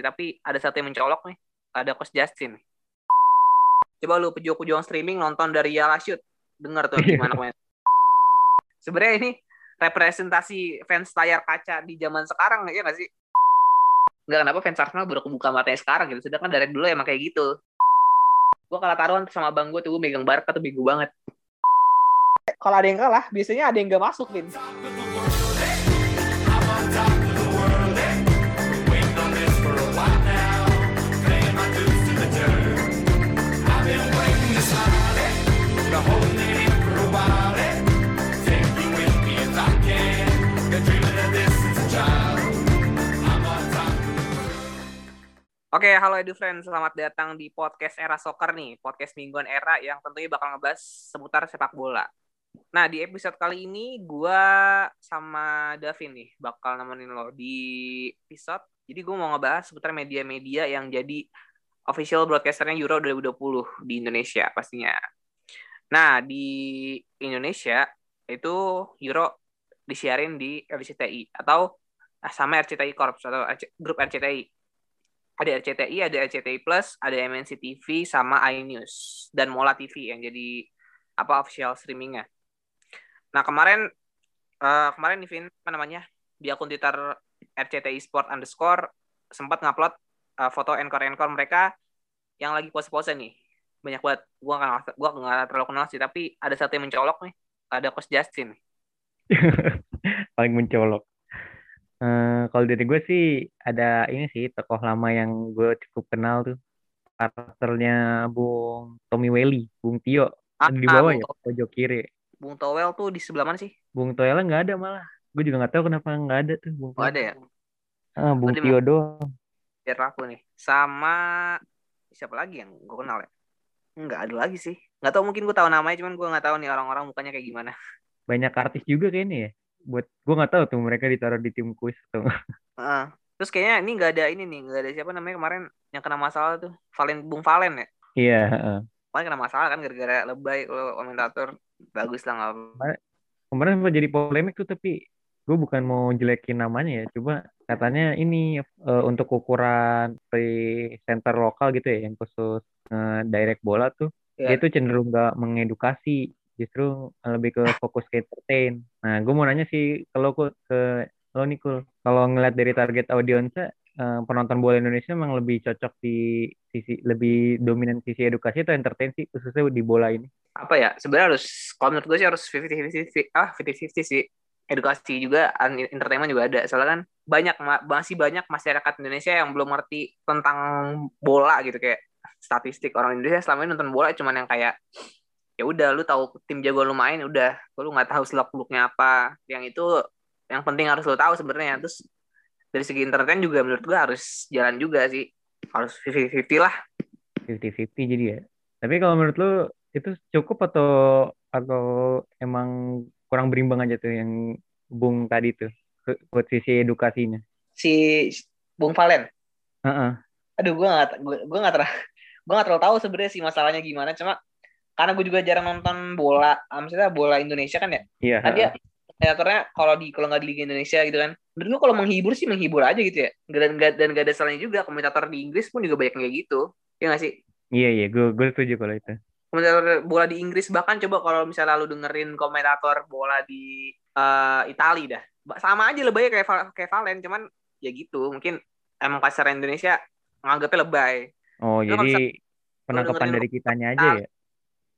tapi ada satu yang mencolok nih. Ada Coach Justin. Coba lu pejuang-pejuang streaming nonton dari Yala Shoot. Dengar tuh gimana komentar. Sebenarnya ini representasi fans layar kaca di zaman sekarang ya nggak sih? Nggak kenapa fans Arsenal baru kebuka matanya sekarang gitu. Sedangkan dari dulu emang kayak gitu. Gue kalah taruhan sama abang gue tuh, gue megang Barca tuh bego banget. Kalau ada yang kalah, biasanya ada yang gak masuk, Vin. Oke, halo Edu Friends. Selamat datang di podcast Era Soccer nih. Podcast mingguan Era yang tentunya bakal ngebahas seputar sepak bola. Nah, di episode kali ini gue sama Davin nih bakal nemenin lo di episode. Jadi gue mau ngebahas seputar media-media yang jadi official broadcasternya Euro 2020 di Indonesia pastinya. Nah, di Indonesia itu Euro disiarin di RCTI atau sama RCTI Corps atau grup RCTI ada RCTI, ada RCTI Plus, ada MNC TV sama iNews dan Mola TV yang jadi apa official streamingnya. Nah kemarin uh, kemarin nih Vin, apa namanya di akun Twitter RCTI Sport underscore sempat ngupload uh, foto encore-encore mereka yang lagi pose-pose nih. Banyak banget. Gua nggak gua nggak terlalu kenal sih, tapi ada satu yang mencolok nih. Ada Coach Justin. Paling mencolok. Uh, kalau dari gue sih ada ini sih tokoh lama yang gue cukup kenal tuh karakternya Bung Tommy Welly, Bung Tio ah, di bawah ah, ya pojok kiri. Bung Towel tuh di sebelah mana sih? Bung Towel nggak ada malah. Gue juga nggak tahu kenapa nggak ada tuh Bung. Oh, ada ya? Ah, Bung Tio doang. Biar aku nih. Sama siapa lagi yang gue kenal ya? Nggak ada lagi sih. Nggak tahu mungkin gue tahu namanya cuman gue nggak tahu nih orang-orang mukanya kayak gimana. Banyak artis juga kayaknya ya buat gue nggak tahu tuh mereka ditaruh di tim kuis tuh. Uh, terus kayaknya ini nggak ada ini nih nggak ada siapa namanya kemarin yang kena masalah tuh Valen Bung Valen ya. Iya. Uh. Kemarin kena masalah kan gara-gara lebay kalau komentator bagus lah nggak. Kemarin sempat jadi polemik tuh tapi gue bukan mau jelekin namanya ya coba katanya ini uh, untuk ukuran center lokal gitu ya yang khusus uh, direct bola tuh yeah. dia tuh cenderung gak mengedukasi justru lebih ke fokus ke entertain. Nah, gue mau nanya sih kalau ke, lo nih kalau ngeliat dari target audiensnya uh, penonton bola Indonesia memang lebih cocok di sisi lebih dominan sisi edukasi atau entertain sih khususnya di bola ini? Apa ya? Sebenarnya harus kalau menurut gue sih harus 50-50 ah 50-50 sih. Edukasi juga, entertainment juga ada. Soalnya kan banyak masih banyak masyarakat Indonesia yang belum ngerti tentang bola gitu kayak statistik orang Indonesia selama ini nonton bola cuman yang kayak ya udah lu tahu tim jago lu main udah. Lu nggak tahu selok beluknya apa. Yang itu yang penting harus lu tahu sebenarnya. Terus dari segi entertain juga menurut gua harus jalan juga sih. Harus 50-50 lah. 50-50 jadi ya. Tapi kalau menurut lu itu cukup atau atau emang kurang berimbang aja tuh yang Bung tadi tuh buat sisi edukasinya? Si Bung Valen? Uh -uh. aduh gue gak gue gak terlalu gue gak terlalu tahu sebenarnya sih masalahnya gimana. Cuma karena gue juga jarang nonton bola. Maksudnya bola Indonesia kan ya? Iya kan dia komentatornya kalau di kalau nggak di Liga Indonesia gitu kan menurut kalau menghibur sih menghibur aja gitu ya. Dan gak, dan gak ada salahnya juga komentator di Inggris pun juga banyak kayak gitu. Ya gak sih? Iya iya gue gue setuju kalau itu. Komentator bola di Inggris bahkan coba kalau misalnya lalu dengerin komentator bola di uh, Italia dah. Sama aja lebay kayak kayak Valen cuman ya gitu. Mungkin emang pasar Indonesia menganggapnya lebay. Oh Lalu jadi penangkapan dari kitanya aja ya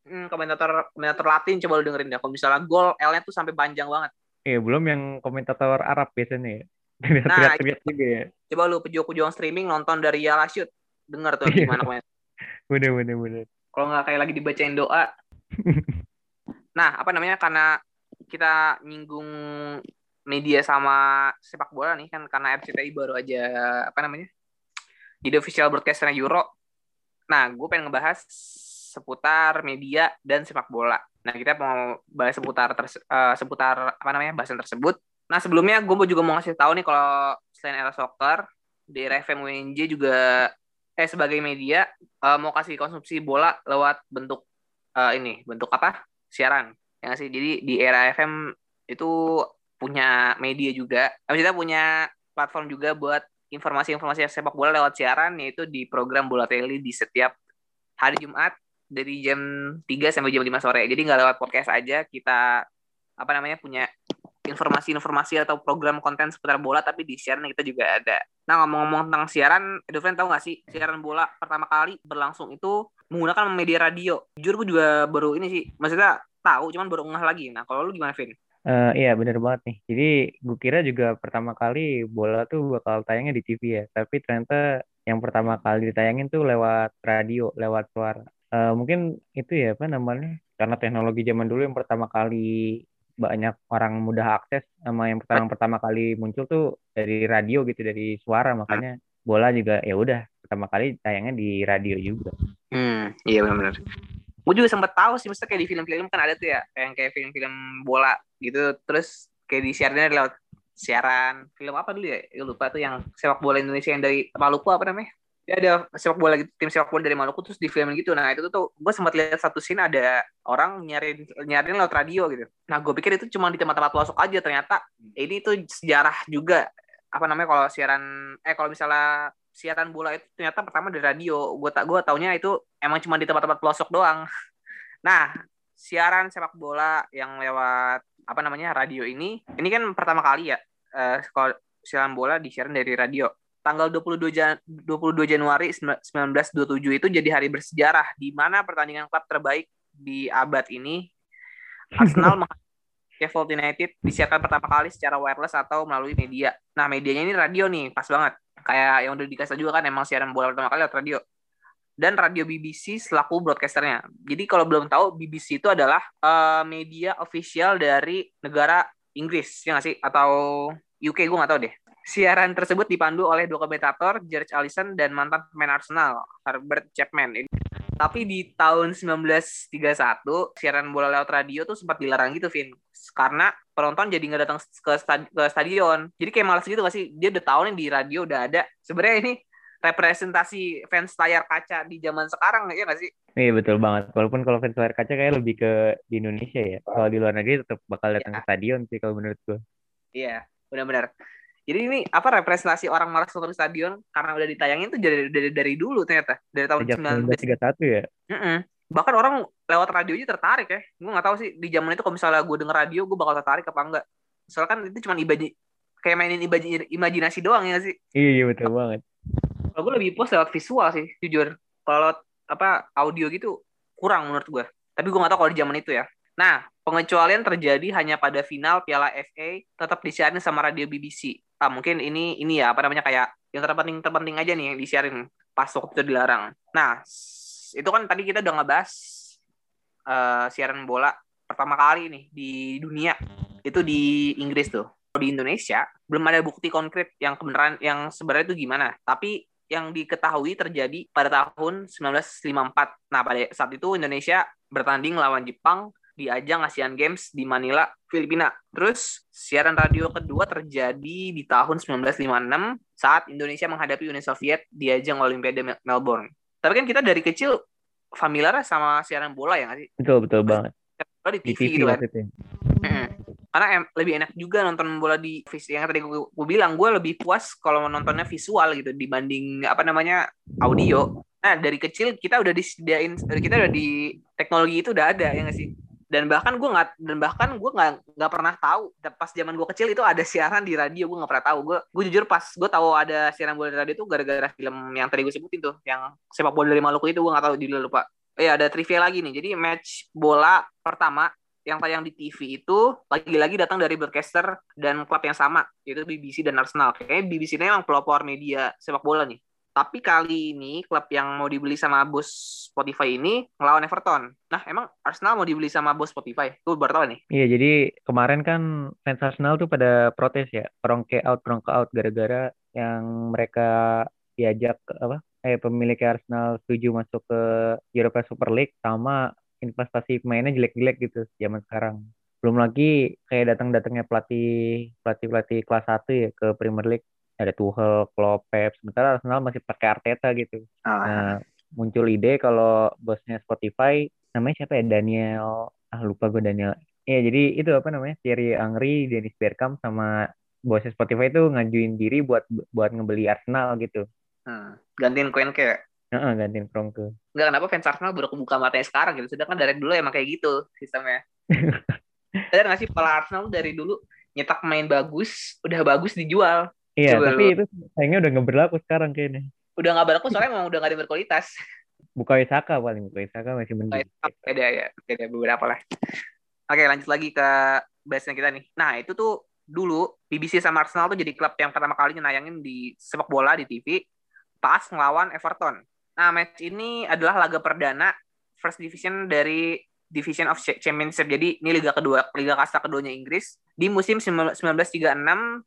hmm, komentator komentator Latin coba lu dengerin ya. Kalau misalnya gol L-nya tuh sampai panjang banget. Iya, belum yang komentator Arab biasanya ya. Nah, juga ya. Coba lu pejuang-pejuang streaming nonton dari Yala Shoot. Dengar tuh iya. gimana komentar. bener, bener, bener. Kalau nggak kayak lagi dibacain doa. nah, apa namanya? Karena kita nyinggung media sama sepak bola nih kan karena RCTI baru aja apa namanya jadi official broadcasternya Euro. Nah, gue pengen ngebahas seputar media dan sepak bola. Nah, kita mau bahas seputar terse uh, seputar apa namanya bahasan tersebut. Nah, sebelumnya gue juga mau ngasih tahu nih kalau selain era soccer di RFM UNJ juga eh sebagai media uh, mau kasih konsumsi bola lewat bentuk uh, ini, bentuk apa? siaran. Ya sih? Jadi di era FM itu punya media juga. Maksudnya punya platform juga buat informasi-informasi sepak bola lewat siaran yaitu di program Bola Teli di setiap hari Jumat dari jam 3 sampai jam 5 sore. Jadi nggak lewat podcast aja, kita apa namanya punya informasi-informasi atau program konten seputar bola tapi di siaran kita juga ada. Nah ngomong-ngomong tentang siaran, Edufren tahu nggak sih siaran bola pertama kali berlangsung itu menggunakan media radio. Jujur gue juga baru ini sih, maksudnya tahu cuman baru ngeh lagi. Nah kalau lu gimana Vin? Uh, iya bener banget nih. Jadi gue kira juga pertama kali bola tuh bakal tayangnya di TV ya. Tapi ternyata yang pertama kali ditayangin tuh lewat radio, lewat suara. Uh, mungkin itu ya apa namanya? Karena teknologi zaman dulu yang pertama kali banyak orang mudah akses sama yang pertama pertama kali muncul tuh dari radio gitu dari suara makanya bola juga ya udah pertama kali tayangnya di radio juga. Hmm, iya benar-benar. Gue juga sempat tahu sih, maksudnya kayak di film-film kan ada tuh ya, yang kayak film-film bola gitu, terus kayak di siarannya lewat siaran film apa dulu ya? Gue lupa tuh yang sepak bola Indonesia yang dari Maluku apa namanya? Ya ada sepak bola gitu tim sepak bola dari Maluku terus di film gitu. Nah itu tuh, gue sempat lihat satu scene ada orang nyariin nyariin lewat radio gitu. Nah gue pikir itu cuma di tempat-tempat pelosok aja ternyata. Ini tuh sejarah juga apa namanya kalau siaran eh kalau misalnya siaran bola itu ternyata pertama dari radio. Gue tak gue taunya itu emang cuma di tempat-tempat pelosok doang. Nah siaran sepak bola yang lewat apa namanya radio ini ini kan pertama kali ya uh, kalau siaran bola disiaran dari radio tanggal 22 Jan 22 Januari 1927 itu jadi hari bersejarah di mana pertandingan klub terbaik di abad ini Arsenal Sheffield United disiarkan pertama kali secara wireless atau melalui media. Nah, medianya ini radio nih, pas banget. Kayak yang udah dikasih juga kan emang siaran bola pertama kali lewat radio. Dan radio BBC selaku broadcasternya. Jadi kalau belum tahu, BBC itu adalah uh, media official dari negara Inggris, ya nggak sih? Atau UK, gue nggak tahu deh. Siaran tersebut dipandu oleh dua komentator, George Allison dan mantan pemain Arsenal, Herbert Chapman. Tapi di tahun 1931, siaran bola lewat radio tuh sempat dilarang gitu, Vin. Karena penonton jadi nggak datang ke, ke stadion. Jadi kayak malas gitu gak sih? Dia udah tahu nih di radio udah ada. Sebenarnya ini representasi fans layar kaca di zaman sekarang ya nggak sih? Iya betul banget. Walaupun kalau fans layar kaca kayak lebih ke di Indonesia ya. Kalau di luar negeri tetap bakal datang ya. ke stadion sih kalau menurut gue. Iya, benar-benar. Jadi ini apa representasi orang malas nonton stadion karena udah ditayangin tuh dari dari, dari dulu ternyata dari tahun Sejak 1931 ya. Mm -mm. Bahkan orang lewat radio aja tertarik ya. Gue nggak tahu sih di zaman itu kalau misalnya gue denger radio gue bakal tertarik apa enggak. Soalnya kan itu cuma ibaji kayak mainin ibaji, imajinasi doang ya sih. Iya, iya betul banget. Kalau gue lebih puas lewat visual sih jujur. Kalau apa audio gitu kurang menurut gue. Tapi gue nggak tahu kalau di zaman itu ya. Nah, pengecualian terjadi hanya pada final Piala FA tetap disiarin sama radio BBC ah mungkin ini ini ya apa namanya kayak yang terpenting terpenting aja nih yang disiarin pas waktu itu dilarang. Nah itu kan tadi kita udah ngebahas uh, siaran bola pertama kali nih di dunia itu di Inggris tuh. Di Indonesia belum ada bukti konkret yang kebenaran yang sebenarnya itu gimana. Tapi yang diketahui terjadi pada tahun 1954. Nah, pada saat itu Indonesia bertanding lawan Jepang di ajang Asian Games di Manila, Filipina. Terus siaran radio kedua terjadi di tahun 1956 saat Indonesia menghadapi Uni Soviet di ajang Olimpiade Melbourne. Tapi kan kita dari kecil familiar sama siaran bola ya nggak sih? Betul betul banget. Di TV, di TV gitu kan. Hmm. Karena em, lebih enak juga nonton bola di yang tadi gue, gue bilang gue lebih puas kalau nontonnya visual gitu dibanding apa namanya audio. Nah dari kecil kita udah disediain kita udah di teknologi itu udah ada ya nggak sih? Dan bahkan gue nggak dan bahkan gue nggak nggak pernah tahu pas zaman gue kecil itu ada siaran di radio gue nggak pernah tahu. Gue gue jujur pas gue tahu ada siaran bola di radio itu gara-gara film yang tadi gue sebutin tuh yang sepak bola dari Maluku itu gue nggak tahu judulnya lupa. Eh ada trivia lagi nih. Jadi match bola pertama yang tayang di TV itu lagi-lagi datang dari broadcaster dan klub yang sama yaitu BBC dan Arsenal. Kayaknya BBC ini emang pelopor media sepak bola nih tapi kali ini klub yang mau dibeli sama bos Spotify ini ngelawan Everton. Nah, emang Arsenal mau dibeli sama bos Spotify? Gue baru tahu nih. Iya, jadi kemarin kan fans Arsenal tuh pada protes ya, prongke out, prongke out gara-gara yang mereka diajak apa? Eh pemilik Arsenal setuju masuk ke Europa Super League sama investasi pemainnya jelek-jelek gitu zaman sekarang. Belum lagi kayak datang-datangnya pelatih pelatih pelatih kelas 1 ya ke Premier League ada Tuchel, Klopp, Pep. Sementara Arsenal masih pakai Arteta gitu. Oh. Nah, muncul ide kalau bosnya Spotify namanya siapa ya Daniel ah lupa gue Daniel. Iya jadi itu apa namanya Thierry Angri, Dennis Bergkamp sama bosnya Spotify itu ngajuin diri buat buat ngebeli Arsenal gitu. Hmm. Gantiin Kroenke. Heeh, gantiin Kroenke. Enggak kenapa fans Arsenal baru kebuka matanya sekarang gitu. Sedangkan dari dulu emang kayak gitu sistemnya. Sadar nggak sih Arsenal dari dulu nyetak main bagus, udah bagus dijual. Iya, Coba tapi lu- itu sayangnya udah nggak berlaku sekarang kayaknya. Udah nggak berlaku soalnya emang udah nggak ada berkualitas. Bukayo Saka paling, Bukayo Saka masih mending. beda ya beda beberapa lah oke lanjut lagi ke bahasan kita nih nah itu tuh dulu BBC sama Arsenal tuh jadi klub yang pertama kali nayangin di sepak bola di TV pas ngelawan Everton nah match ini adalah laga perdana first division dari Division of Championship jadi ini liga kedua liga kasta keduanya Inggris di musim 1936 19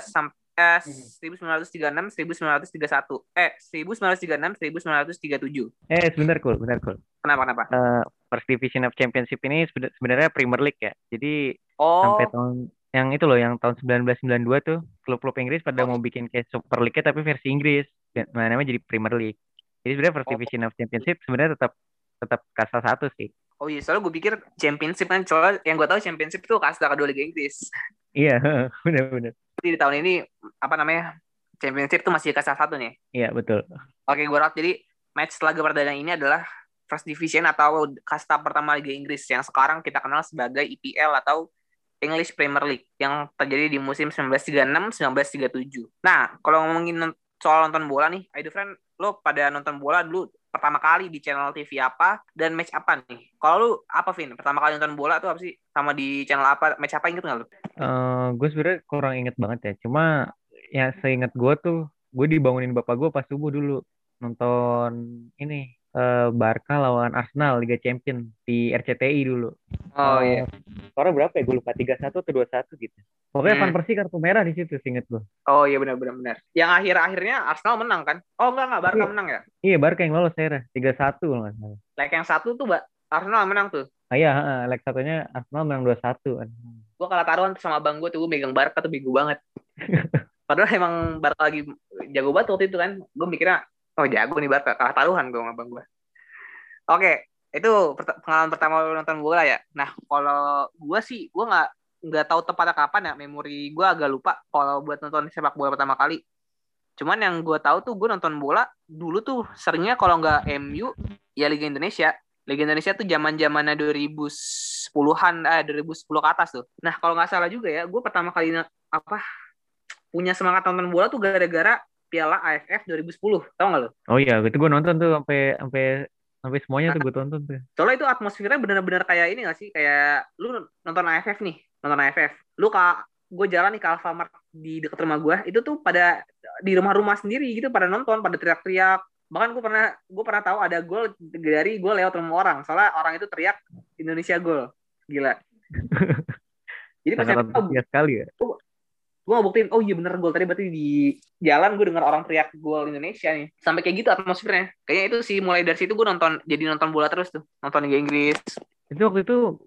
sampai eh, 1936 1931 eh 1936 1937 Eh, sebentar, Kul, bentar, Kul. kenapa kenapa Eh, First Division of Championship ini sebenarnya Premier League ya. Jadi oh sampai tahun yang itu loh, yang tahun 1992 tuh klub-klub Inggris pada Oh. mau bikin kayak Super League tapi versi Inggris. Dan namanya jadi Premier League. Jadi sebenarnya First Oh. Division of Championship sebenarnya tetap tetap kasta satu sih. Oh iya, soalnya gue pikir championship kan, soalnya yang gue tahu championship itu kasta kedua Liga Inggris. Iya, benar-benar. Jadi di tahun ini, apa namanya, championship itu masih kasta satu nih. Iya, betul. Oke, gue rak. Jadi match laga perdana ini adalah First Division atau kasta pertama Liga Inggris yang sekarang kita kenal sebagai EPL atau English Premier League yang terjadi di musim 1936-1937. Nah, kalau ngomongin soal nonton bola nih, Aido friend, lo pada nonton bola dulu pertama kali di channel TV apa dan match apa nih? Kalau lu apa, Vin? Pertama kali nonton bola tuh apa sih? Sama di channel apa? Match apa inget nggak lu? Eh, gue sebenarnya kurang inget banget ya. Cuma ya seingat gue tuh, gue dibangunin bapak gue pas subuh dulu nonton ini eh, Barca lawan Arsenal Liga Champion di RCTI dulu. Oh Eh, iya. Skornya berapa ya? Gue lupa 3-1 atau 2-1 gitu. Pokoknya Hmm. Van Persie kartu merah di situ, seinget gue. Oh iya benar benar benar. Yang akhir-akhirnya Arsenal menang kan? Oh enggak enggak, Barca Iya. menang ya? Iya, Barca yang lolos akhirnya. 3-1 kalau nggak salah. Leg yang satu tuh, Mbak. Arsenal menang tuh. Ah, iya, heeh. leg satunya Arsenal menang 2-1 kan. gue kalah taruhan sama abang gue tuh gue megang Barca tuh bego banget padahal emang Barca lagi jago banget waktu itu kan gue mikirnya oh jago nih Barca kalah taruhan gue sama abang gue oke itu pengalaman pertama lu nonton bola ya? Nah kalau gue sih gue nggak nggak tahu tepatnya kapan ya. Memori gue agak lupa kalau buat nonton sepak bola pertama kali. Cuman yang gue tahu tuh gue nonton bola dulu tuh seringnya kalau nggak MU ya Liga Indonesia. Liga Indonesia tuh zaman zamannya 2010-an eh 2010 ke atas tuh. Nah, kalau nggak salah juga ya, gue pertama kali apa punya semangat nonton bola tuh gara-gara Piala AFF 2010. Tahu nggak lo? Oh iya, itu gue nonton tuh sampai sampai sampai semuanya tuh gue tonton tuh. Soalnya itu atmosfernya bener-bener kayak ini gak sih? Kayak lu nonton AFF nih, nonton AFF. Lu kak gue jalan nih ke Alfamart di dekat rumah gue, itu tuh pada di rumah-rumah sendiri gitu pada nonton, pada teriak-teriak. Bahkan gue pernah gue pernah tahu ada gol dari gue lewat rumah orang. Soalnya orang itu teriak Indonesia gol. Gila. Jadi pas antusias sekali ya. Gue mau buktiin oh iya bener gol tadi berarti di jalan gue dengar orang teriak gol Indonesia nih. Sampai kayak gitu atmosfernya. Kayaknya itu sih mulai dari situ gue nonton jadi nonton bola terus tuh nonton Liga Inggris. Itu waktu itu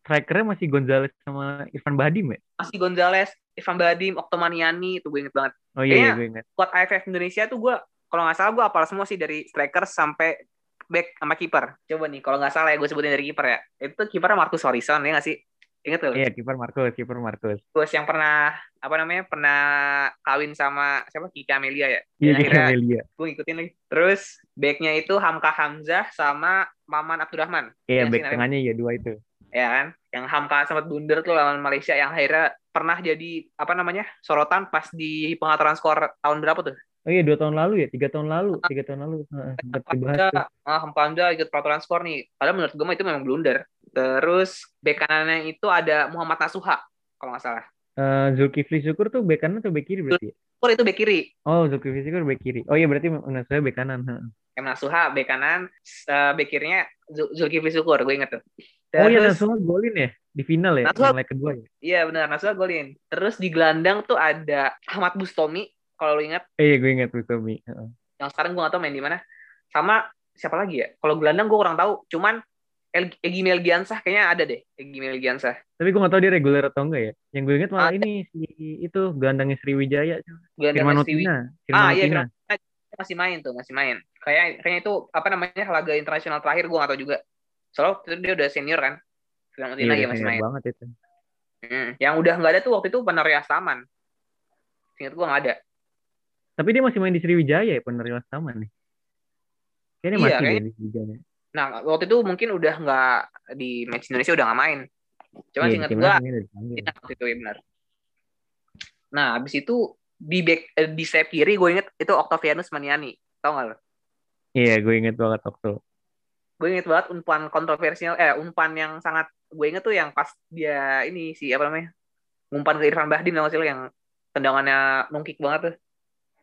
strikernya masih Gonzales sama Irfan Bahdim ya? masih Gonzales Ivan Badim Oktomaniani itu gue inget banget. Oh iya, iya Kayaknya- gue ingat. squad AFF Indonesia tuh gue kalau nggak salah gue apal semua sih dari striker sampai back sama kiper. Coba nih kalau nggak salah ya gue sebutin dari kiper ya. Itu kipernya Marcus Horizon ya nggak sih inget tuh Iya, kiper Marcos, kiper Marcos. Terus yang pernah apa namanya pernah kawin sama siapa Kiki Amelia ya Iya, akhirnya Amelia. gue ngikutin lagi. Terus backnya itu Hamka Hamzah sama Maman Abdurrahman. Iya, back tengahnya ya dua itu. Ya kan? Yang Hamka sempat blunder tuh lawan Malaysia yang akhirnya pernah jadi apa namanya sorotan pas di pengaturan skor tahun berapa tuh? Oh iya, dua tahun lalu ya, tiga tahun lalu, tiga tahun lalu. Heeh, sempat dibahas ah, Hamka Hamzah ikut peraturan skor nih. Padahal menurut gue mah itu memang blunder. Terus back kanannya itu ada Muhammad Nasuha kalau nggak salah. Eh, Zulkifli Syukur tuh back kanan atau back kiri berarti? ya? Skor itu back kiri. Oh, Zulkifli Syukur back kiri. Oh iya, berarti saya back kanan. M Nasuha back kanan, eh, back kirinya Zul- Zulkifli Syukur, gue inget tuh. Oh iya, Terus- Nasuha golin ya di final ya, Nasuha- yang kedua ya. Iya benar, Nasuha golin. Terus di gelandang tuh ada Ahmad Bustomi, kalau lu ingat, Eh, iya, gue ingat tuh Tommy. Heeh. yang sekarang gue gak tahu main di mana. Sama siapa lagi ya? Kalau gelandang gue kurang tahu, cuman El- Egi Melgiansah kayaknya ada deh, Egi Melgiansah. Tapi gue gak tahu dia reguler atau enggak ya. Yang gue ingat malah Ada. ini si itu gelandangnya Sriwijaya, Gelandang Firman Sriwi- Utina. Ah iya. Firman- masih main tuh, masih main. Kayak kayaknya itu apa namanya laga internasional terakhir gue gak tahu juga. Soalnya waktu itu dia udah senior kan. Firman Iya, ya masih main. banget itu. Hmm. Yang udah nggak ada tuh waktu itu Panaria Taman. Ingat gue nggak ada. Tapi dia masih main di Sriwijaya ya penerima sama nih. Kayaknya Iya, masih kayaknya- di Sriwijaya. Nah, waktu itu mungkin udah nggak di match Indonesia udah nggak main. Cuma Iya, ingat udah dipanggil. Iya, waktu itu ya benar. Nah, habis itu di back eh, di sayap kiri gue inget itu Octavianus Maniani. Tau gak lo? Iya, gue inget banget waktu. Gue inget banget umpan kontroversial eh umpan yang sangat gue inget tuh yang pas dia ini si apa namanya? Umpan ke Irfan Bahdim tau gak sih lo yang tendangannya nungkik banget tuh.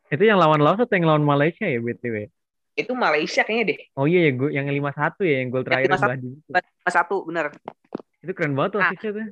Itu yang lawan Laos atau yang lawan Malaysia ya BTW? Itu Malaysia kayaknya deh. Oh iya ya, gue yang 5-1 ya yang gol terakhir 5-1. Bahdim itu. Pas satu bener. Itu keren banget tuh Nah. asisnya tuh.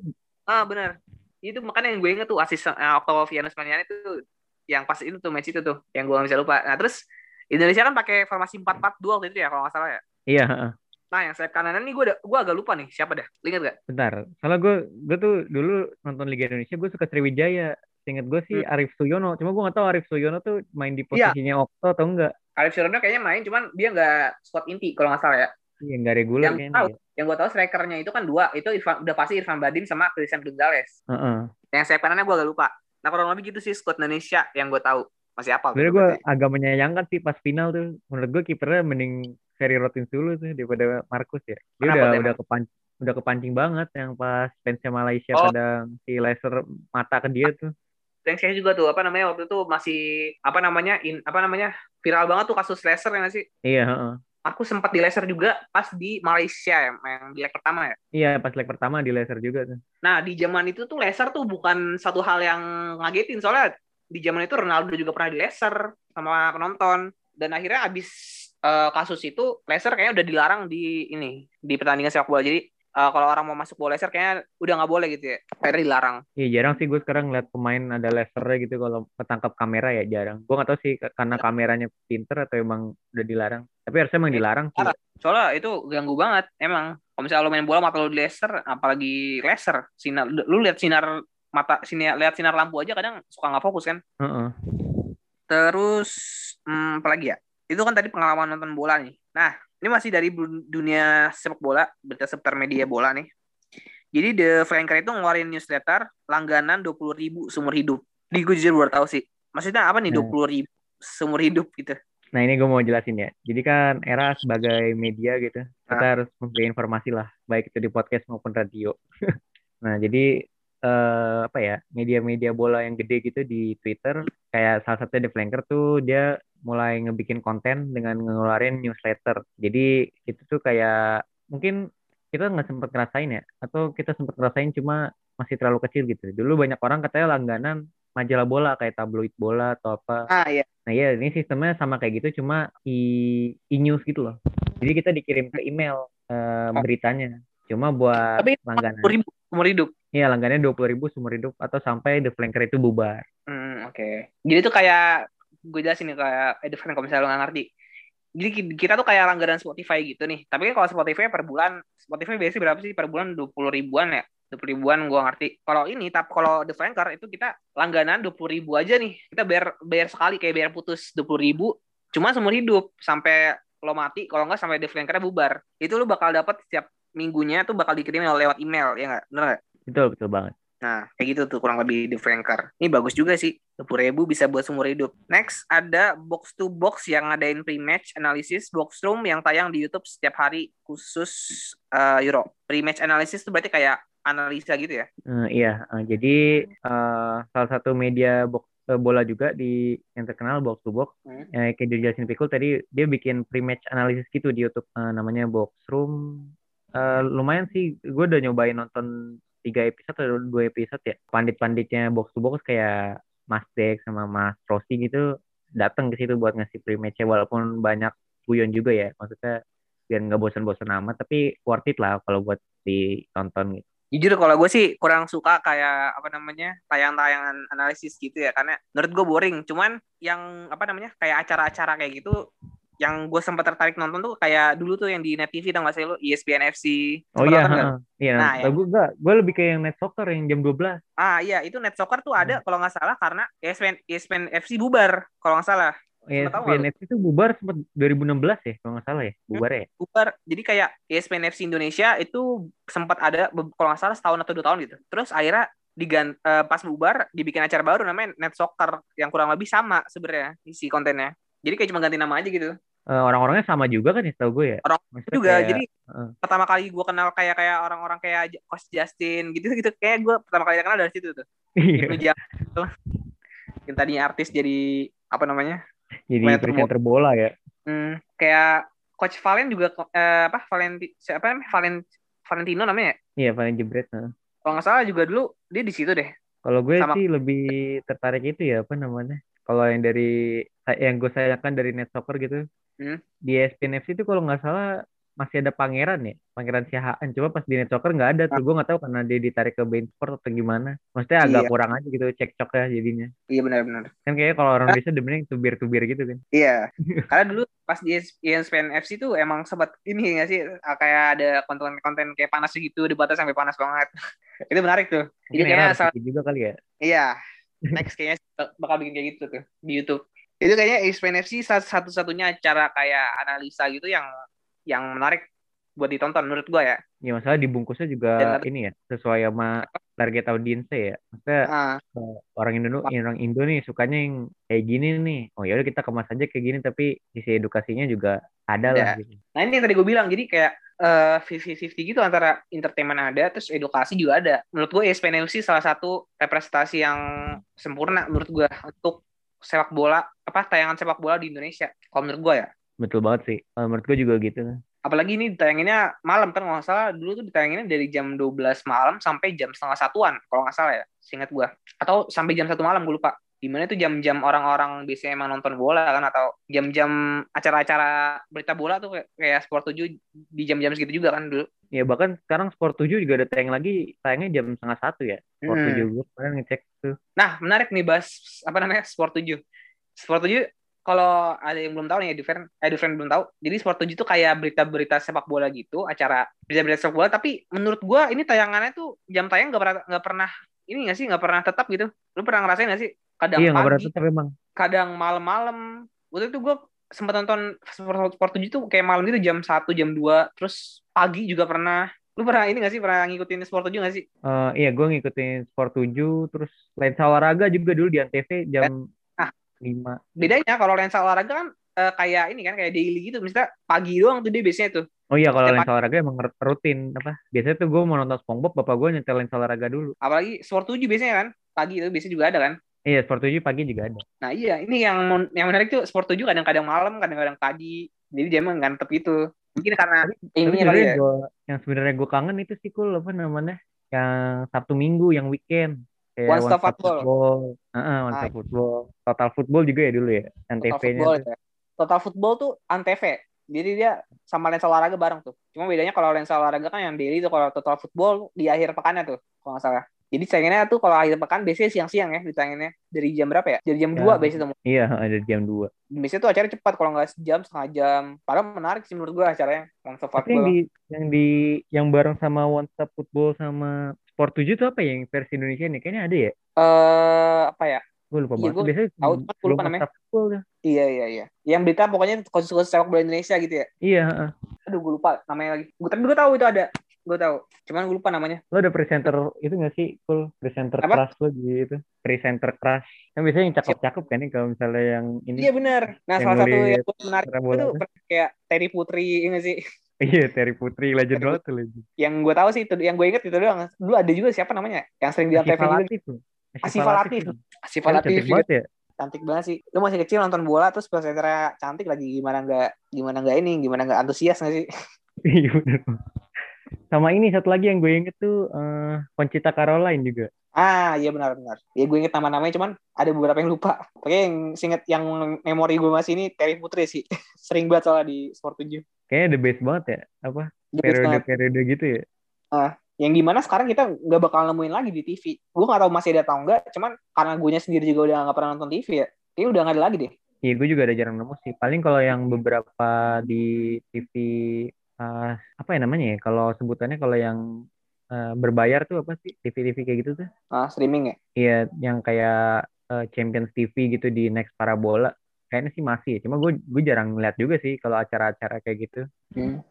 Ah bener. Itu makanya yang gue inget tuh asis uh, Octavianus Maniani tuh yang pas itu tuh match itu tuh yang gue gak bisa lupa. Nah terus Indonesia kan pakai formasi 4-4-2 waktu itu ya kalau nggak salah ya. Iya, heeh. Nah yang sayap kanan ini gue udah gue agak lupa nih siapa dah. Ingat gak? bentar. Soalnya gue gue tuh dulu nonton Liga Indonesia gue suka Sriwijaya. Ingat gue sih Hmm. Arif Suyono. Cuma gue gak tahu Arif Suyono tuh main di Iya. posisinya Okto atau enggak. Arif Surono kayaknya main, cuman dia nggak squad inti kalau nggak salah ya. Iya, nggak reguler Yang kayaknya. tahu, ya. yang gue tahu strikernya itu kan dua, itu Irfan, udah pasti Irfan Badim sama Christian Gonzalez. Heeh. Yang sayap kanannya gue agak lupa. Nah kurang lebih gitu sih squad Indonesia yang gue tahu. Masih apa? Sebenarnya gue agak menyayangkan sih pas final tuh. Menurut gue kipernya mending Ferry Rotin dulu tuh daripada Markus ya. Dia Kenapa udah udah kepancing udah kepancing banget yang pas fansnya Malaysia Oh. pada si laser mata ke dia tuh. Yang saya juga tuh apa namanya waktu itu masih apa namanya in, apa namanya viral banget tuh kasus laser ya nggak sih? Iya, heeh. Aku sempat di laser juga pas di Malaysia ya, yang di leg pertama ya. Iya, pas leg pertama di laser juga tuh. Nah di zaman itu tuh laser tuh bukan satu hal yang ngagetin soalnya di zaman itu Ronaldo juga pernah di laser sama penonton dan akhirnya abis eh, kasus itu laser kayaknya udah dilarang di ini di pertandingan sepak bola jadi eh, kalau orang mau masuk bola laser kayaknya udah nggak boleh gitu ya akhirnya dilarang Iya jarang sih gue sekarang ngeliat pemain ada lasernya gitu kalau ketangkap kamera ya jarang. Gue gak tahu sih karena kameranya pinter atau emang udah dilarang. Tapi harusnya emang Iya, dilarang sih. soalnya itu ganggu banget emang kalau misalnya lo main bola mata lo di laser apalagi laser sinar lu lihat sinar mata sini lihat sinar lampu aja kadang suka nggak fokus kan Heeh. Terus hmm, apa lagi ya? Itu kan tadi pengalaman nonton bola nih. Nah, ini masih dari dunia sepak bola, berita seputar media bola nih. Jadi The Flanker itu ngeluarin newsletter langganan 20.000 ribu seumur hidup. Di gue jujur baru tahu sih. Maksudnya apa nih Nah. 20.000 ribu seumur hidup gitu? Nah ini gue mau jelasin ya. Jadi kan era sebagai media gitu, kita Ah. harus memberi informasi lah, baik itu di podcast maupun radio. nah jadi eh, apa ya media-media bola yang gede gitu di Twitter, kayak salah satunya The Flanker tuh dia mulai ngebikin konten dengan ngeluarin newsletter. Jadi itu tuh kayak mungkin kita nggak sempet ngerasain ya, atau kita sempet ngerasain cuma masih terlalu kecil gitu. Dulu banyak orang katanya langganan majalah bola kayak tabloid bola atau apa. Ah iya. Nah iya ini sistemnya sama kayak gitu cuma e-news gitu loh. Jadi kita dikirim ke email eh, beritanya. Cuma buat Tapi langganan. 20.000 ribu seumur hidup. Iya langganannya dua puluh ribu seumur hidup atau sampai The Flanker itu bubar. Hmm, oke. Jadi itu kayak gue jelasin nih kayak Edufan kalau misalnya lo nggak ngerti. Jadi ki- kita tuh kayak langganan Spotify gitu nih. Tapi kan kalau Spotify per bulan, Spotify biasanya berapa sih per bulan? 20 ribuan ya? 20 ribuan gue ngerti. Kalau ini, tapi kalau The Flanker itu kita langganan 20 ribu aja nih. Kita bayar bayar sekali kayak bayar putus 20 ribu. Cuma seumur hidup sampai lo mati. Kalau nggak sampai The Flanker bubar. Itu lo bakal dapat setiap minggunya tuh bakal dikirim lewat email ya nggak? Bener nggak? Betul betul banget. Nah, kayak gitu tuh kurang lebih di Franker. Ini bagus juga sih. 20 ribu bisa buat seumur hidup. Next, ada Box to Box yang ngadain pre-match analysis Boxroom yang tayang di YouTube setiap hari khusus eh, Euro. Pre-match analysis itu berarti kayak analisa gitu ya? Eh, iya, eh, jadi eh, salah satu media box, bola juga di yang terkenal Box to Box, Hmm. eh, kayak dijelasin Pikul tadi dia bikin pre-match analysis gitu di YouTube eh, namanya Boxroom. Eh, lumayan sih, gue udah nyobain nonton tiga episode atau dua episode ya. Pandit-panditnya Box to Box kayak Mas Dek sama Mas Rossi gitu datang ke situ buat ngasih pre-matchnya walaupun banyak guyon juga ya. Maksudnya biar nggak bosan-bosan amat, tapi worth it lah kalau buat ditonton gitu. Jujur kalau gue sih kurang suka kayak apa namanya tayang-tayangan analisis gitu ya karena menurut gue boring. Cuman yang apa namanya kayak acara-acara kayak gitu yang gue sempat tertarik nonton tuh kayak dulu tuh yang di Net TV tau gak sih lo ESPN FC. Oh iya, iya. Nah, gue enggak, gue lebih kayak yang net soccer yang jam 12. Ah iya itu Net Soccer tuh Hmm. ada kalau nggak salah karena ESPN, ESPN FC bubar kalau nggak salah. Lu? BNF itu bubar sempat 2016 ya, kalau nggak salah ya, bubar ya. Bubar. Jadi kayak ESPN FC Indonesia itu sempat ada kalau nggak salah setahun atau dua tahun gitu. Terus akhirnya digan uh, pas bubar dibikin acara baru namanya Net Soccer yang kurang lebih sama sebenarnya isi kontennya. Jadi kayak cuma ganti nama aja gitu. Uh, orang-orangnya sama juga kan ya tau gue ya. Orang Maksudnya juga. Kayak, jadi uh. pertama kali gue kenal kayak kayak orang-orang kayak Coach Justin gitu gitu kayak gue pertama kali kenal dari situ tuh. Iya. yang tadinya artis jadi apa namanya? Jadi presenter bola ya. Hmm, kayak Coach Valen juga eh, apa Valenti siapa namanya Valen Valentino namanya ya? Iya Valen Jebret. Nah. Kalau nggak salah juga dulu dia di situ deh. Kalau gue Sama... sih lebih tertarik itu ya apa namanya? Kalau yang dari yang gue sayangkan dari Net Soccer gitu, hmm? di ESPN FC itu kalau nggak salah masih ada pangeran ya? Pangeran Siahaan. Coba pas di net soccer nggak ada tuh. Gue nggak tahu karena dia ditarik ke Bein Sport atau gimana. Maksudnya agak iya. kurang aja gitu cekcok ya jadinya. Iya benar-benar kan kayaknya kalau orang Indonesia demennya tubir-tubir gitu kan. Iya. Karena dulu pas di ESPN FC tuh emang sempat ini nggak sih? Kayak ada konten-konten kayak panas gitu debatnya sampai panas banget. Itu menarik tuh. Jadi kayaknya asal... juga kali ya? Iya. Next kayaknya bakal bikin kayak gitu tuh di YouTube itu kayaknya ESPN FC satu-satunya cara kayak analisa gitu yang yang menarik buat ditonton menurut gua ya. Iya masalah dibungkusnya juga Dan, ini ya sesuai sama target audiensnya ya. Maksudnya uh, orang Indo orang Indo nih sukanya yang kayak gini nih. Oh ya udah kita kemas aja kayak gini tapi sisi edukasinya juga ada lah. Gitu. Nah ini yang tadi gue bilang jadi kayak uh, fifty gitu antara entertainment ada terus edukasi juga ada. Menurut gue ESPN FC salah satu representasi yang sempurna menurut gue untuk sepak bola apa tayangan sepak bola di Indonesia. Kalau menurut gue ya. Betul banget sih. Menurut gue juga gitu. Apalagi ini ditayanginnya malam kan nggak salah dulu tuh ditayanginnya dari jam 12 malam sampai jam setengah satuan kalau nggak salah ya, singkat gue. Atau sampai jam satu malam gue lupa. Di mana itu jam-jam orang-orang biasanya emang nonton bola kan atau jam-jam acara-acara berita bola tuh kayak Sport 7 di jam-jam segitu juga kan dulu. Ya bahkan sekarang Sport 7 juga ada tayang lagi, tayangnya jam setengah satu ya. Sport hmm. 7 gue kemarin ngecek tuh. Nah menarik nih bahas apa namanya Sport 7. Sport 7 kalau ada yang belum tahu nih, Edufriend, Edufriend belum tahu. Jadi Sport 7 itu kayak berita-berita sepak bola gitu, acara berita-berita sepak bola. Tapi menurut gua ini tayangannya tuh jam tayang nggak pernah nggak pernah ini nggak sih nggak pernah tetap gitu. Lu pernah ngerasain nggak sih? Kadang iya, pagi, tetap emang. Kadang malam-malam. Waktu itu gua sempat nonton Sport, Sport 7 tuh kayak malam itu jam 1, jam 2, terus pagi juga pernah. Lu pernah ini gak sih? Pernah ngikutin Sport 7 gak sih? Uh, iya, gue ngikutin Sport 7, terus Lensa Olahraga juga dulu di Antv jam lima. Bedanya kalau lensa olahraga kan uh, kayak ini kan kayak daily gitu. Misalnya pagi doang tuh dia biasanya tuh. Oh iya kalau lensa olahraga emang rutin. Apa? Biasanya tuh gue mau nonton SpongeBob bapak gue nyetel lensa olahraga dulu. Apalagi sport 7 biasanya kan? Pagi itu biasanya juga ada kan iya sport 7 pagi juga ada nah iya ini yang yang menarik tuh sport 7 kadang-kadang malam kadang-kadang pagi jadi dia emang ngantep itu mungkin karena ini kali ya gua, yang sebenarnya gue kangen itu sih cool apa namanya yang Sabtu Minggu yang weekend Kayak One Stop Football. football. Uh, uh, One Stop Football. Total Football juga ya dulu ya, Antv-nya. Total Football, ya. Total Football tuh Antv. Jadi dia sama lensa olahraga bareng tuh. Cuma bedanya kalau lensa olahraga kan yang daily tuh kalau Total Football di akhir pekannya tuh, kalau nggak salah. Jadi sayanginnya tuh kalau akhir pekan biasanya siang-siang ya ditayanginnya. Dari jam berapa ya? Dari jam ya. 2 biasanya tuh. Iya, dari jam 2. Biasanya tuh acara cepat kalau nggak sejam, setengah jam. Padahal menarik sih menurut gua acaranya. One Stop Football. Yang di, yang di yang bareng sama One Stop Football sama Sport 7 itu apa ya yang versi Indonesia nih? Kayaknya ada ya? Eh, uh, apa ya? Gue lupa iya, banget. Biasanya tahu gue lupa namanya. Iya, iya, iya. Yang berita pokoknya khusus-khusus sepak bola Indonesia gitu ya? Iya, Aduh, gue lupa namanya lagi. Gue tapi gue tahu itu ada. Gue tahu. Cuman gue lupa namanya. Lo ada presenter itu gak sih? Cool. Presenter Apa? crush lo gitu. Presenter crush. Kan biasanya yang cakep-cakep kan nih kalau misalnya yang ini. Iya benar. Nah, salah satu yang menarik itu kayak Terry Putri, ya gak sih? Iya, Terry Putri legend banget tuh legend. Yang gue tahu sih itu, yang gue inget itu doang. Dulu ada juga siapa namanya? Yang sering di TV juga. Asifa Latif. Asifa Latif. Cantik banget ya. Cantik banget sih. Lu masih kecil nonton bola terus presenternya cantik lagi gimana nggak gimana nggak ini, gimana nggak antusias nggak sih? Iya benar. Sama ini satu lagi yang gue inget tuh uh, Concita Caroline juga. Ah iya benar-benar. Ya gue inget nama-namanya cuman ada beberapa yang lupa. Oke yang singet yang memori gue masih ini Terry Putri sih. Sering banget soalnya di Sport 7. Kayaknya the best banget ya. Apa? Periode-periode gitu ya. Ah, yang di mana sekarang kita nggak bakal nemuin lagi di TV. Gue nggak tahu masih ada atau enggak. Cuman karena gue sendiri juga udah nggak pernah nonton TV ya. Kayaknya udah nggak ada lagi deh. Iya, gue juga ada jarang nemu sih. Paling kalau yang beberapa di TV uh, eh, apa ya namanya ya? Kalau sebutannya kalau yang uh, berbayar tuh apa sih TV-TV kayak gitu tuh? Ah, streaming ya? Iya, yang kayak uh, Champions TV gitu di Next Parabola. Kayaknya sih masih. Cuma gue gue jarang ngeliat juga sih kalau acara-acara kayak gitu. Hmm.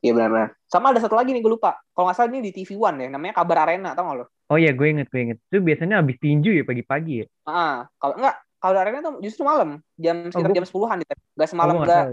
Iya benar-benar. Sama ada satu lagi nih gue lupa. Kalau nggak salah ini di TV One ya, namanya Kabar Arena, tau nggak lo? Oh iya, gue inget, gue inget. Itu biasanya habis tinju ya pagi-pagi ya? Ah, kalau enggak, Kabar Arena tuh justru malam, jam sekitar gua- jam 10-an gitu. Nggak semalam Oh, nggak tahu.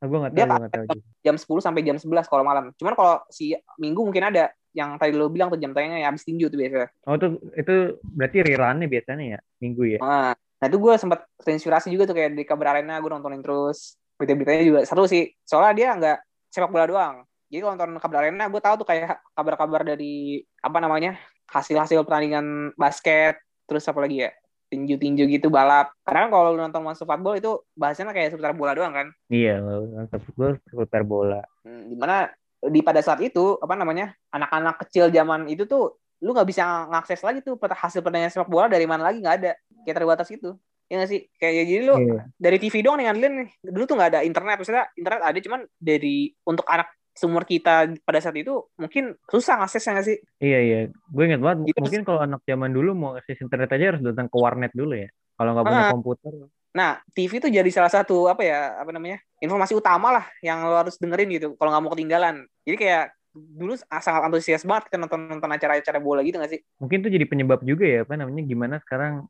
Sampai pukul 7. Ah, gue Dia tahu, gue nggak tahu. Jam 10 sampai jam 11 kalau malam. Cuman kalau si Minggu mungkin ada yang tadi lo bilang tuh jam tayangnya ya habis tinju tuh biasanya. Oh, itu, itu berarti rerunnya biasanya ya? Minggu ya? Nah, nah itu gue sempat terinspirasi juga tuh kayak di kabar arena gue nontonin terus berita-beritanya juga seru sih soalnya dia nggak sepak bola doang jadi kalau nonton kabar arena gue tahu tuh kayak kabar-kabar dari apa namanya hasil-hasil pertandingan basket terus apa lagi ya tinju-tinju gitu balap karena kalau lu nonton masuk football itu bahasanya kayak seputar bola doang kan Iya, mantap. Gue seputar bola. Hmm, di mana di pada saat itu apa namanya anak-anak kecil zaman itu tuh lu nggak bisa ngakses lagi tuh hasil pertandingan sepak bola dari mana lagi nggak ada kayak terbatas itu ya nggak sih kayak jadi lu Iya. dari TV doang nih ngandelin nih dulu tuh nggak ada internet maksudnya internet ada cuman dari untuk anak seumur kita pada saat itu mungkin susah ngaksesnya nggak sih Iya, iya. Gue inget banget. Gitu. Mungkin kalau anak zaman dulu mau akses internet aja harus datang ke warnet dulu ya. Kalau nggak punya Ah. komputer. nah TV tuh jadi salah satu apa ya apa namanya informasi utama lah yang lo harus dengerin gitu kalau nggak mau ketinggalan jadi kayak dulu sangat antusias banget kita nonton nonton acara-acara bola gitu nggak sih Mungkin itu jadi penyebab juga ya, apa namanya, gimana sekarang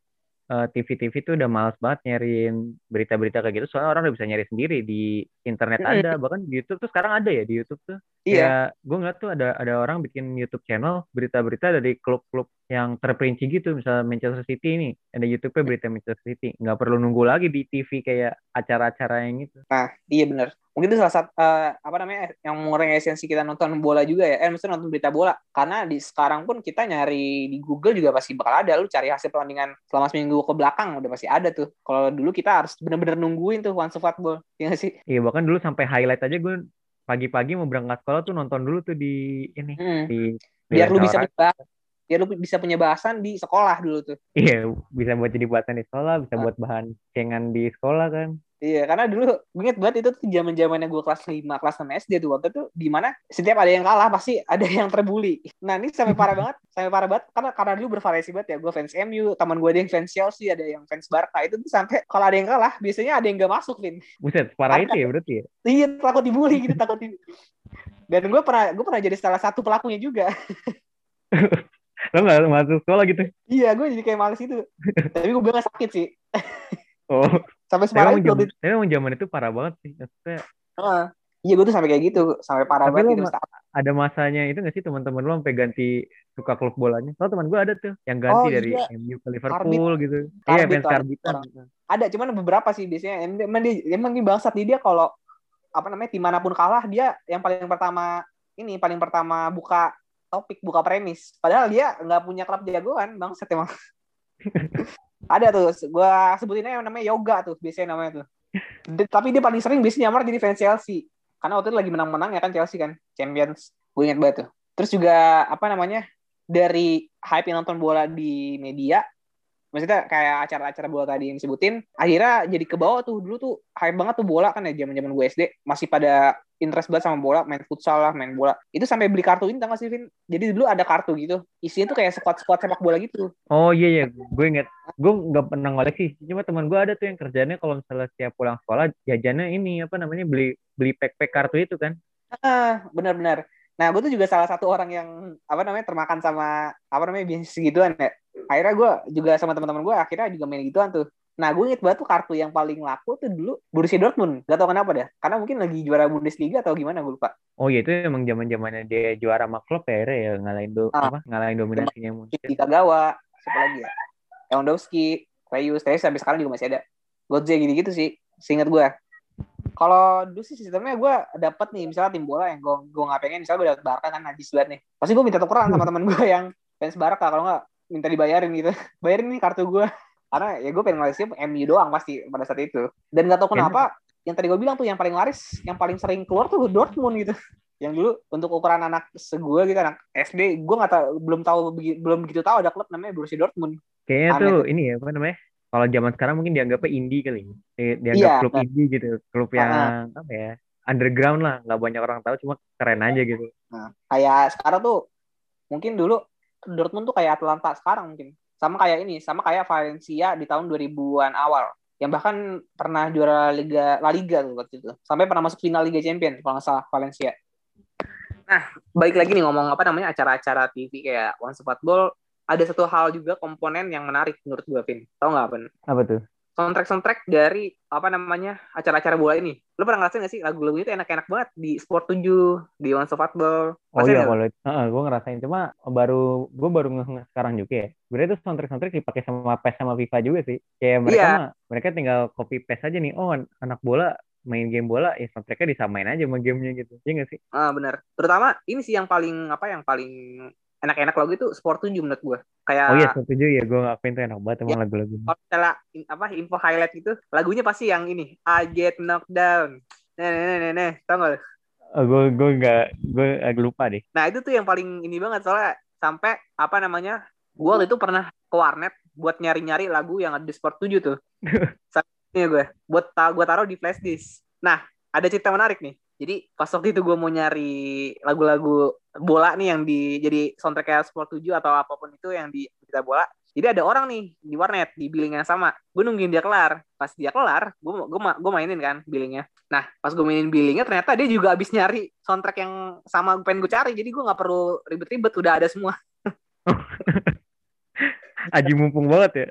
eh, TV-TV tuh udah males banget nyariin berita-berita kayak gitu. Soalnya orang udah bisa nyari sendiri di internet Mm-mm. ada, bahkan di YouTube tuh sekarang ada ya di YouTube tuh. iya Kayak gue ngeliat tuh ada ada orang bikin YouTube channel berita-berita dari klub-klub yang terperinci gitu, misalnya Manchester City ini ada YouTube-nya berita Manchester City, nggak perlu nunggu lagi di TV kayak acara-acara yang itu. Nah, iya bener. Mungkin itu salah satu eh, apa namanya yang mengurangi esensi kita nonton bola juga ya. Eh, maksudnya nonton berita bola. Karena di sekarang pun kita nyari di Google juga pasti bakal ada. Lu cari hasil pertandingan selama seminggu ke belakang udah pasti ada tuh. Kalau dulu kita harus bener-bener nungguin tuh One Football. Iya nggak sih? Iya bahkan dulu sampai highlight aja gue pagi-pagi mau berangkat sekolah tuh nonton dulu tuh di ini Hmm. di Biar lu bisa bahas- biar lu bisa punya bahasan di sekolah dulu tuh. Iya, bisa buat jadi buatan di sekolah, bisa buat bahan cengan di sekolah kan. Iya, karena dulu gue inget banget itu tuh zaman zamannya gue kelas 5, kelas 6 SD tuh waktu itu di mana setiap ada yang kalah pasti ada yang terbully. Nah ini sampai parah banget, sampai parah banget karena karena dulu bervariasi banget ya. Gue fans MU, teman gue ada yang fans Chelsea, ada yang fans Barca itu tuh sampai kalau ada yang kalah biasanya ada yang gak masuk, Vin. Buset, parah Parah. itu ya berarti ya. Iya takut dibully gitu, takut di... Dan gue pernah gue pernah jadi salah satu pelakunya juga. Lo nggak masuk sekolah gitu? iya, gue jadi kayak males itu. Tapi gue bilang sakit sih. Oh, Sampai emang itu. zaman, tapi emang zaman itu parah banget sih. Maksudnya Heeh. Iya, gue tuh sampai kayak gitu, sampai parah Tapi banget gitu. ma- ada masanya itu nggak sih teman-teman lo sampai ganti suka klub bolanya? Soalnya teman gue ada tuh yang ganti Oh, dari iya. MU ke Liverpool gitu. Iya, Karbit, fans karbit karbitan. ada cuman beberapa sih biasanya Em- emang dia emang dia bangsat di dia kalau apa namanya tim mana pun kalah dia yang paling pertama ini paling pertama buka topik buka premis padahal dia nggak punya klub jagoan bangsat emang ada tuh gua sebutinnya yang namanya yoga tuh biasanya namanya tuh. D- tapi dia paling sering biasanya nyamar jadi fans Chelsea. Karena waktu itu lagi menang-menang ya kan Chelsea kan Champions. Gue inget banget tuh. Terus juga apa namanya dari hype yang nonton bola di media maksudnya kayak acara-acara bola tadi yang disebutin akhirnya jadi ke bawah tuh. Dulu tuh hype banget tuh bola kan ya zaman zaman gue SD masih pada interest banget sama bola main futsal lah main bola. Itu sampai beli kartu ini tau gak sih Vin? Jadi dulu ada kartu gitu. Isinya tuh kayak squad squad sepak bola gitu. Oh iya iya, gue inget. Gue nggak pernah ngoleksi. Cuma teman gue ada tuh yang kerjanya kalau misalnya setiap pulang sekolah jajannya ini apa namanya beli beli pack-pack kartu itu kan. ah benar-benar. Nah gue tuh juga salah satu orang yang apa namanya termakan sama apa namanya bisnis gituan ya akhirnya gue juga sama teman-teman gue akhirnya juga main gituan tuh. Nah gue inget banget tuh kartu yang paling laku tuh dulu Borussia Dortmund. Gak tau kenapa dah. Karena mungkin lagi juara Bundesliga atau gimana gue lupa. Oh iya itu emang zaman zamannya dia juara sama klub ya, akhirnya ya? Ngalahin do, Ah. apa? Ngalahin dominasinya di Kagawa siapa lagi ya? Lewandowski Reus tapi sampai sekarang juga masih ada. Godze gitu-gitu sih seingat gue kalau dulu sih sistemnya gue dapet nih misalnya tim bola yang gue gue nggak pengen misalnya gue dapet Barca kan najis banget nih. Pasti gue minta tukeran sama teman gue yang fans Barca kalau nggak minta dibayarin gitu bayarin nih kartu gue karena ya gue pengen Malaysia MU doang pasti pada saat itu dan nggak tahu kenapa yang tadi gue bilang tuh yang paling laris yang paling sering keluar tuh Dortmund gitu yang dulu untuk ukuran anak segue gitu anak SD gue nggak tahu belum tahu belum begitu tahu ada klub namanya Borussia Dortmund Kayaknya Aneh tuh ini ya apa namanya? Kalau zaman sekarang mungkin dianggapnya indie kali. Di- Dianggap Iya, klub nah. indie gitu, klub yang apa ya? Underground lah, nggak banyak orang tahu, cuma keren aja gitu. Nah, kayak sekarang tuh mungkin dulu Dortmund tuh kayak Atlanta sekarang mungkin. Sama kayak ini, sama kayak Valencia di tahun 2000-an awal. yang bahkan pernah juara Liga La Liga tuh waktu itu. Sampai pernah masuk final Liga Champions kalau nggak salah Valencia. Nah, baik lagi nih ngomong apa namanya acara-acara TV kayak One Football, ada satu hal juga komponen yang menarik menurut gue, Vin. Tahu nggak, Vin? Apa tuh? Soundtrack-soundtrack dari apa namanya acara-acara bola ini. Lu pernah ngerasain gak sih lagu-lagu itu enak-enak banget di Sport 7, di One Football? Oh iya kalau uh, gue ngerasain cuma baru gue baru nge sekarang juga ya. Berarti itu soundtrack-soundtrack dipakai sama PES sama FIFA juga sih. Kayak mereka yeah. mah mereka tinggal copy paste aja nih. Oh anak bola main game bola ya soundtracknya disamain aja sama gamenya gitu. Iya gak sih? Ah benar. Terutama ini sih yang paling apa yang paling enak-enak lagu itu Sport 7 menurut gue. Kayak Oh iya Sport 7 ya gue ngapain tuh enak banget emang ya, lagu-lagu. Kalau misalnya apa info highlight gitu, lagunya pasti yang ini I get knocked down. Nih nih nih nih, tau gak? Oh, gue gue nggak gue lupa deh. Nah itu tuh yang paling ini banget soalnya sampai apa namanya gue waktu itu pernah ke warnet buat nyari-nyari lagu yang ada di Sport 7 tuh. Ini gue buat ta gue taruh di flash disk. Nah ada cerita menarik nih. Jadi pas waktu itu gue mau nyari lagu-lagu bola nih yang di jadi soundtrack kayak Sport 7 atau apa pun itu yang di kita bola. Jadi ada orang nih di warnet di billing yang sama. Gue nungguin dia kelar. Pas dia kelar, gue gue gue mainin kan billingnya. Nah pas gue mainin billingnya ternyata dia juga abis nyari soundtrack yang sama pengen gue cari. Jadi gue nggak perlu ribet-ribet, udah ada semua. Aji mumpung banget ya.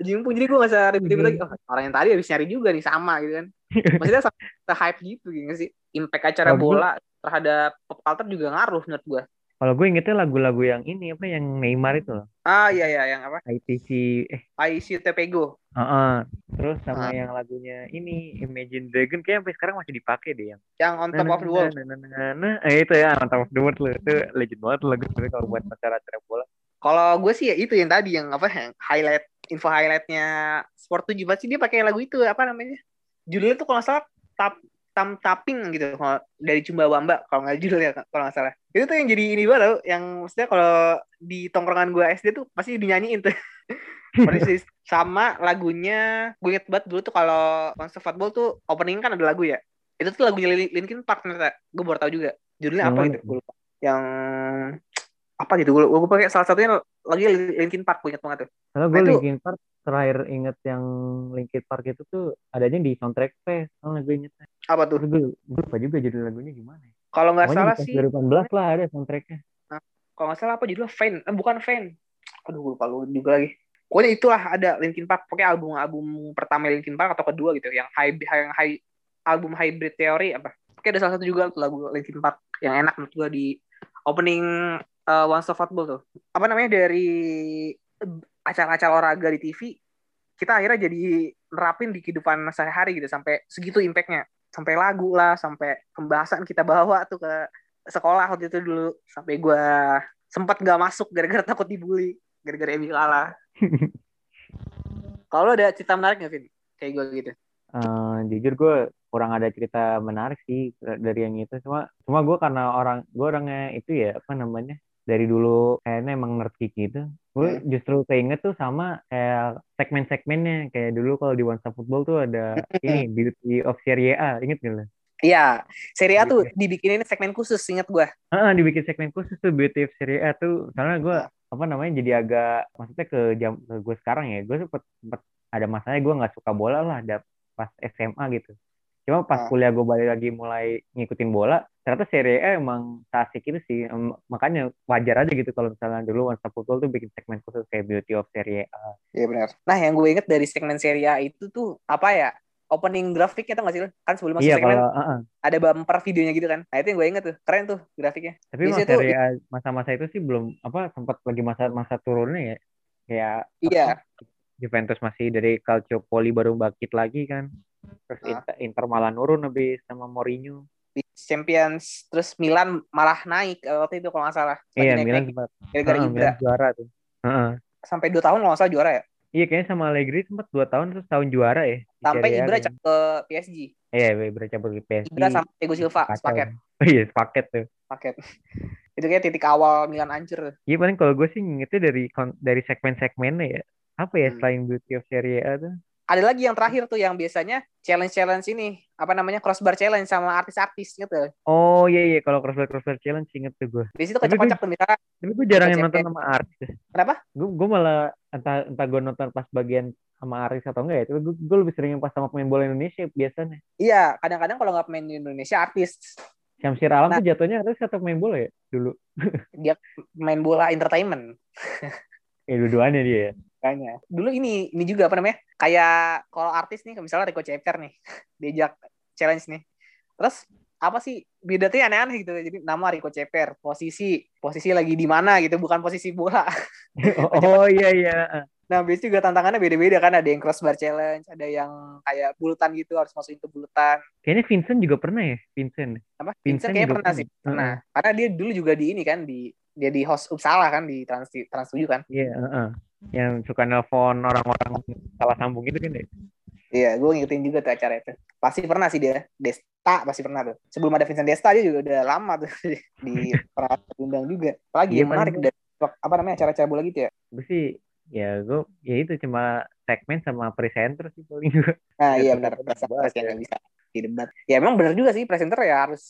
Aji mumpung jadi gue gak usah ribet-ribet lagi. Oh, orang yang tadi habis nyari juga nih sama gitu kan. Maksudnya se-hype gitu gitu sih impact acara bola terhadap pop culture juga ngaruh menurut gue. Kalau gue ingetnya lagu-lagu yang ini apa yang Neymar itu loh. Ah iya iya yang apa? ITC eh IC Tepego. Uh -uh. Terus sama uh. yang lagunya ini Imagine Dragon kayak sampai sekarang masih dipakai deh yang. Yang On Top nah, of the World. Nah, nah, nah, nah, nah. Eh, itu ya On Top of the World loh. Itu legend banget lagu itu kalau buat acara-acara bola. Kalau gue sih ya itu yang tadi yang apa yang highlight info highlightnya Sport 7 pasti dia pakai lagu itu apa namanya? Judulnya tuh kalau salah tap tam tapping gitu kalau dari Cumba Wamba kalau nggak judul ya kalau nggak salah. Itu tuh yang jadi ini banget yang maksudnya kalau di tongkrongan gue SD tuh pasti dinyanyiin tuh. Persis sama lagunya gue inget banget dulu tuh kalau Monster Football tuh opening kan ada lagu ya? Itu tuh lagunya Linkin Park ternyata gue baru tahu juga. Judulnya apa gitu gue lupa. Yang apa gitu gue gue pakai salah satunya lagi Linkin Park gue inget banget tuh. Kalau gue nah, Linkin Park terakhir inget yang Linkin Park itu tuh adanya di soundtrack P kalau gue inget apa tuh? Gue, lupa juga judul lagunya gimana ya? kalau nggak salah sih 2018 lah ada soundtracknya. Nah, kalau nggak salah apa judulnya? Fan eh, bukan Fan. Aduh gue lupa lu juga lagi. Pokoknya itulah ada Linkin Park pokoknya album album pertama Linkin Park atau kedua gitu yang high yang high album Hybrid Theory apa. Oke ada salah satu juga lagu Linkin Park yang enak menurut gue di opening uh, One Stop Football tuh. Apa namanya dari acara-acara olahraga di TV kita akhirnya jadi nerapin di kehidupan sehari-hari gitu sampai segitu impactnya. Sampai lagu lah sampai pembahasan kita bawa tuh ke sekolah waktu itu dulu. Sampai gue sempat gak masuk gara-gara takut dibully gara-gara Emi kalah kalau ada cerita menarik gak Vin? Kayak gue gitu. Uh, jujur gue kurang ada cerita menarik sih dari yang itu. Cuma cuma gue karena orang gue orangnya itu ya apa namanya dari dulu kayaknya emang ngerti gitu gue hmm. justru keinget tuh sama kayak segmen-segmennya kayak dulu kalau di One Stop Football tuh ada hmm. ini Beauty of Serie A inget gak lo? Iya, Serie A tuh dibikinin segmen khusus, inget gue. Ah, dibikin segmen khusus tuh Beauty of Serie A tuh, karena gue apa namanya jadi agak maksudnya ke jam ke gue sekarang ya, gue sempet, sempet ada masanya gue nggak suka bola lah, ada pas SMA gitu. Cuma pas kuliah gue balik lagi mulai ngikutin bola, ternyata Serie A emang asik itu sih makanya wajar aja gitu kalau misalnya dulu One Stop Football tuh bikin segmen khusus kayak Beauty of Serie A. Iya benar. Nah yang gue inget dari segmen Serie A itu tuh apa ya opening grafiknya tuh gak sih kan sebelum masuk iya, segmen kalau, uh -uh. ada bumper videonya gitu kan. Nah itu yang gue inget tuh. Keren tuh grafiknya. Tapi mas Serie A masa-masa itu sih belum apa sempat lagi masa masa turunnya ya. Kayak iya. Apa, Juventus masih dari Calciopoli baru bangkit lagi kan. Terus nah. Inter, Inter malah nurun habis sama Mourinho di Champions terus Milan malah naik eh, waktu itu kalau nggak salah. Iya Milan sempat. gara-gara uh, Ibra. Juara tuh. Uh-uh. sampai dua tahun kalau nggak salah juara ya? Iya kayaknya sama Allegri sempat dua tahun terus tahun juara ya sampai Ibra cabut ke PSG iya Ibra cabut ke PSG Ibra sama Thiago Silva sepaket. Oh, iya sepaket tuh. Paket itu kayak titik awal Milan hancur. Iya paling kalau gue sih ngingetnya dari dari segmen-segmennya ya. Apa ya hmm. selain Beauty of Serie A tuh ada lagi yang terakhir tuh yang biasanya challenge-challenge ini apa namanya crossbar challenge sama artis-artis gitu. Oh iya iya kalau crossbar crossbar challenge inget tuh gue. Di situ kocak-kocak tuh misalnya. Tapi gue jarang yang nonton sama artis. Kenapa? Gue gue malah entah entah gue nonton pas bagian sama artis atau enggak ya. Tapi gue, gue lebih sering pas sama pemain bola Indonesia biasanya. Iya, kadang-kadang kalau nggak pemain Indonesia artis. Syamsir Alam nah, tuh jatuhnya artis atau pemain bola ya dulu? dia main bola entertainment. ya dua-duanya dia ya. Kayaknya. Dulu ini ini juga apa namanya? Kayak kalau artis nih misalnya Rico Ceper nih diajak challenge nih. Terus apa sih beda tuh aneh-aneh gitu jadi nama Rico Ceper posisi posisi lagi di mana gitu bukan posisi bola oh, oh iya iya nah biasanya juga tantangannya beda-beda kan ada yang crossbar challenge ada yang kayak bulutan gitu harus masukin ke bulutan kayaknya Vincent juga pernah ya Vincent apa Vincent, Vincent kayaknya pernah sih pernah uh -huh. karena dia dulu juga di ini kan di dia di host Uppsala kan di Trans Trans 7 kan iya yeah, uh -uh. Yang suka nelpon orang-orang salah sambung itu kan deh Iya, gue ngikutin juga tuh acara itu. Pasti pernah sih dia. Desta pasti pernah tuh. Sebelum ada Vincent Desta dia juga udah lama tuh di pernah undang juga. Lagi iya, yang menarik dari apa namanya acara-acara bola gitu ya? Gue sih ya gue ya itu cuma segmen sama presenter sih paling juga. Nah iya benar presenter yang bisa di debat. Ya emang benar juga sih presenter ya harus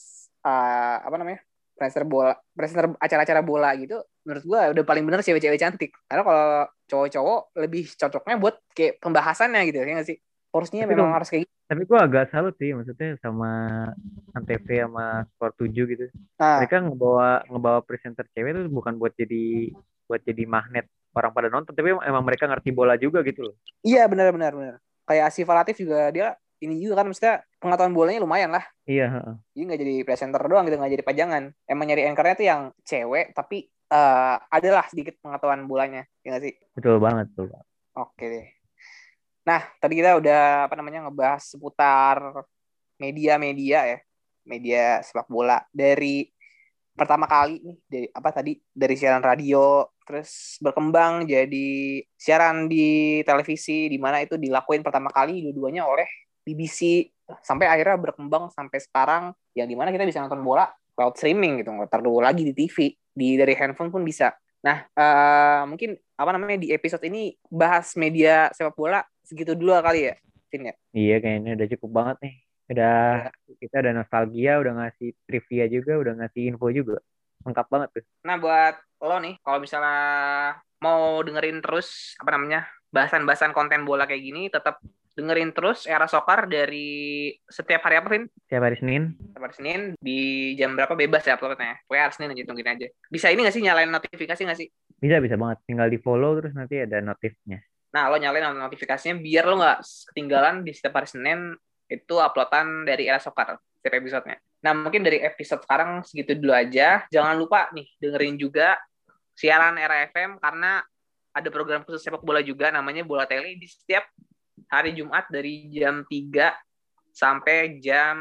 uh, apa namanya presenter bola presenter acara-acara bola gitu menurut gue udah paling bener cewek-cewek cantik karena kalau cowok-cowok lebih cocoknya buat kayak pembahasannya gitu ya gak sih porsinya memang gua, harus kayak gitu. Tapi gue agak salut sih maksudnya sama Antv sama Sport 7 gitu. Ah. Mereka ngebawa ngebawa presenter cewek itu bukan buat jadi buat jadi magnet orang pada nonton, tapi emang mereka ngerti bola juga gitu loh. Iya benar benar benar. Kayak Asif Latif juga dia ini juga kan maksudnya pengetahuan bolanya lumayan lah. Iya. Jadi nggak jadi presenter doang gitu nggak jadi pajangan. Emang nyari anchornya tuh yang cewek tapi uh, adalah sedikit pengetahuan bolanya, ya nggak sih? Betul banget tuh. Oke deh. Nah, tadi kita udah apa namanya ngebahas seputar media-media ya, media sepak bola dari pertama kali nih dari apa tadi dari siaran radio terus berkembang jadi siaran di televisi di mana itu dilakuin pertama kali dua-duanya oleh BBC sampai akhirnya berkembang sampai sekarang yang di mana kita bisa nonton bola cloud streaming gitu nggak perlu lagi di TV di dari handphone pun bisa nah uh, mungkin apa namanya di episode ini bahas media sepak bola segitu dulu kali ya, Vin ya? Iya, kayaknya udah cukup banget nih. Udah ya. kita udah nostalgia, udah ngasih trivia juga, udah ngasih info juga. Lengkap banget tuh. Nah, buat lo nih, kalau misalnya mau dengerin terus apa namanya? bahasan-bahasan konten bola kayak gini, tetap dengerin terus era soccer dari setiap hari apa, Vin? Setiap hari Senin. Setiap hari Senin di jam berapa bebas ya uploadnya? Pokoknya hari Senin aja tungguin aja. Bisa ini nggak sih nyalain notifikasi nggak sih? Bisa bisa banget. Tinggal di follow terus nanti ada notifnya. Nah, lo nyalain notifikasinya biar lo nggak ketinggalan di setiap hari Senin itu uploadan dari Era Soccer setiap episodenya. Nah, mungkin dari episode sekarang segitu dulu aja. Jangan lupa nih dengerin juga siaran Era FM karena ada program khusus sepak bola juga namanya Bola Tele di setiap hari Jumat dari jam 3 sampai jam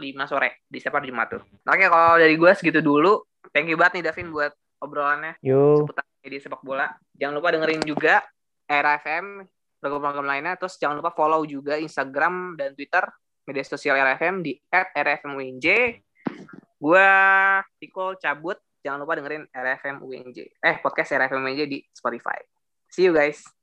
5 sore di setiap hari Jumat tuh. Oke, kalau dari gue segitu dulu. Thank you banget nih Davin buat obrolannya Yo. seputar media sepak bola. Jangan lupa dengerin juga RFM program-program lainnya. Terus jangan lupa follow juga Instagram dan Twitter media sosial RFM di @rfmwinj. Gue Tiko cabut. Jangan lupa dengerin RFM UNJ. Eh, podcast RFM UNJ di Spotify. See you guys.